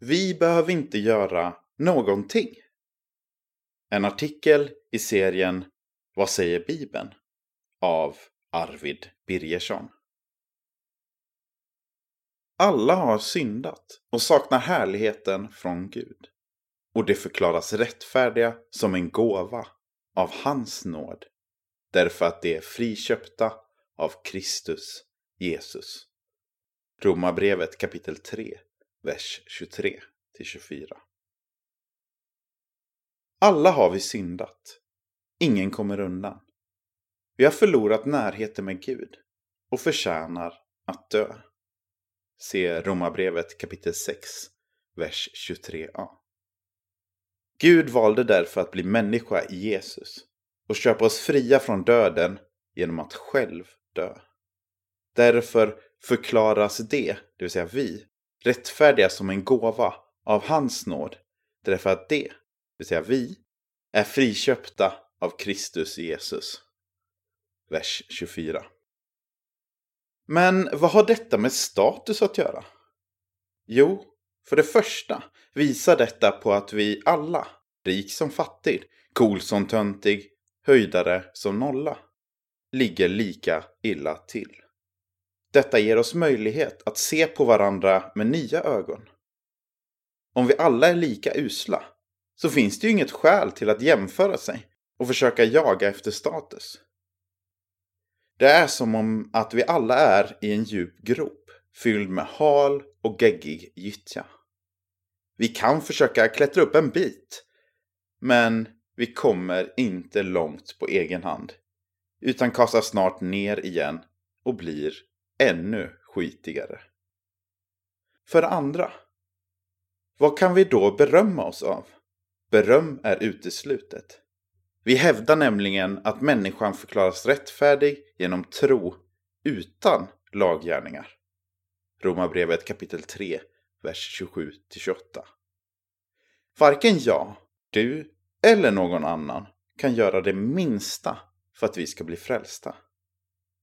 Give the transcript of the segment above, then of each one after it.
Vi behöver inte göra någonting. En artikel i serien Vad säger Bibeln? av Arvid Birgersson. Alla har syndat och saknar härligheten från Gud. Och det förklaras rättfärdiga som en gåva av hans nåd. Därför att de är friköpta av Kristus Jesus. Romarbrevet kapitel 3, vers 23 till 24. Alla har vi syndat. Ingen kommer undan. Vi har förlorat närheten med Gud och förtjänar att dö. Se Romarbrevet kapitel 6, vers 23a. Gud valde därför att bli människa i Jesus och köpa oss fria från döden genom att själv dö. Därför förklaras det, det vill säga vi, rättfärdiga som en gåva av hans nåd. Därför att det, det vill säga vi, är friköpta av Kristus Jesus. Vers 24. Men vad har detta med status att göra? Jo, för det första visar detta på att vi alla, rik som fattig, cool som töntig, höjdare som nolla, ligger lika illa till. Detta ger oss möjlighet att se på varandra med nya ögon. Om vi alla är lika usla så finns det ju inget skäl till att jämföra sig och försöka jaga efter status. Det är som om att vi alla är i en djup grop fylld med hal och geggig gyttja. Vi kan försöka klättra upp en bit, men vi kommer inte långt på egen hand, utan kastas snart ner igen och blir ännu skitigare. För det andra, vad kan vi då berömma oss av? Beröm är uteslutet. Vi hävdar nämligen att människan förklaras rättfärdig genom tro utan laggärningar. Romarbrevet kapitel 3, vers 27-28. Varken jag, du eller någon annan kan göra det minsta för att vi ska bli frälsta.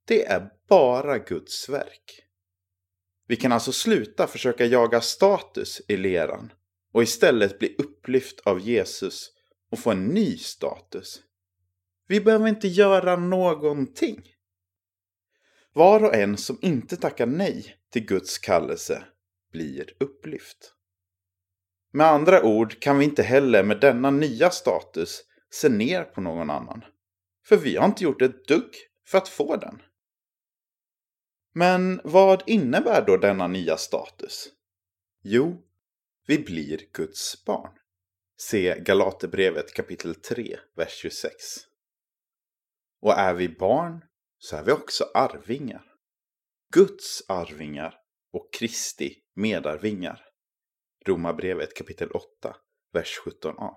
Det är bara Guds verk. Vi kan alltså sluta försöka jaga status i leran och istället bli upplyft av Jesus och få en ny status. Vi behöver inte göra någonting. Var och en som inte tackar nej till Guds kallelse blir upplyft. Med andra ord kan vi inte heller med denna nya status se ner på någon annan. För vi har inte gjort ett dugg för att få den. Men vad innebär då denna nya status? Jo, vi blir Guds barn. Se Galaterbrevet kapitel 3, vers 26. Och är vi barn så är vi också arvingar. Guds arvingar och Kristi medarvingar. Romarbrevet kapitel 8, vers 17a.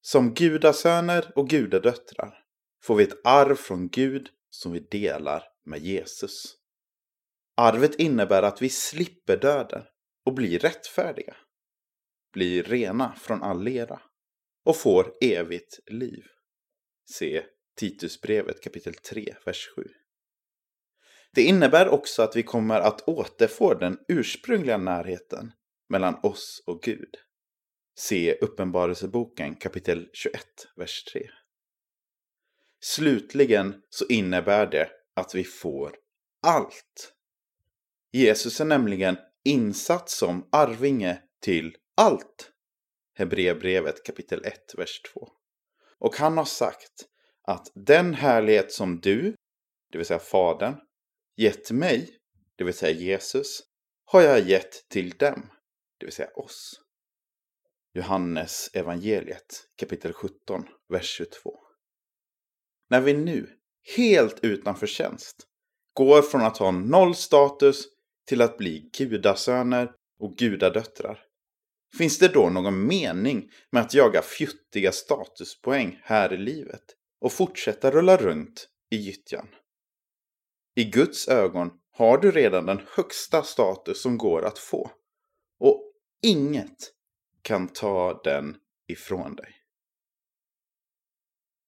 Som gudasöner och gudadöttrar får vi ett arv från Gud som vi delar med Jesus. Arvet innebär att vi slipper döden och blir rättfärdiga. Blir rena från all lera och får evigt liv. Se Titusbrevet kapitel 3, vers 7. Det innebär också att vi kommer att återfå den ursprungliga närheten mellan oss och Gud. Se Uppenbarelseboken kapitel 21, vers 3. Slutligen så innebär det att vi får allt. Jesus är nämligen insatt som arvinge till allt. Hebreerbrevet kapitel 1, vers 2. Och han har sagt att den härlighet som du, det vill säga Fadern, gett mig, det vill säga Jesus, har jag gett till dem, det vill säga oss. Johannes evangeliet kapitel 17, vers 22. När vi nu, helt utan förtjänst, går från att ha noll status till att bli gudasöner och gudadöttrar, finns det då någon mening med att jaga fjuttiga statuspoäng här i livet och fortsätta rulla runt i gyttjan? I Guds ögon har du redan den högsta status som går att få. Och inget kan ta den ifrån dig.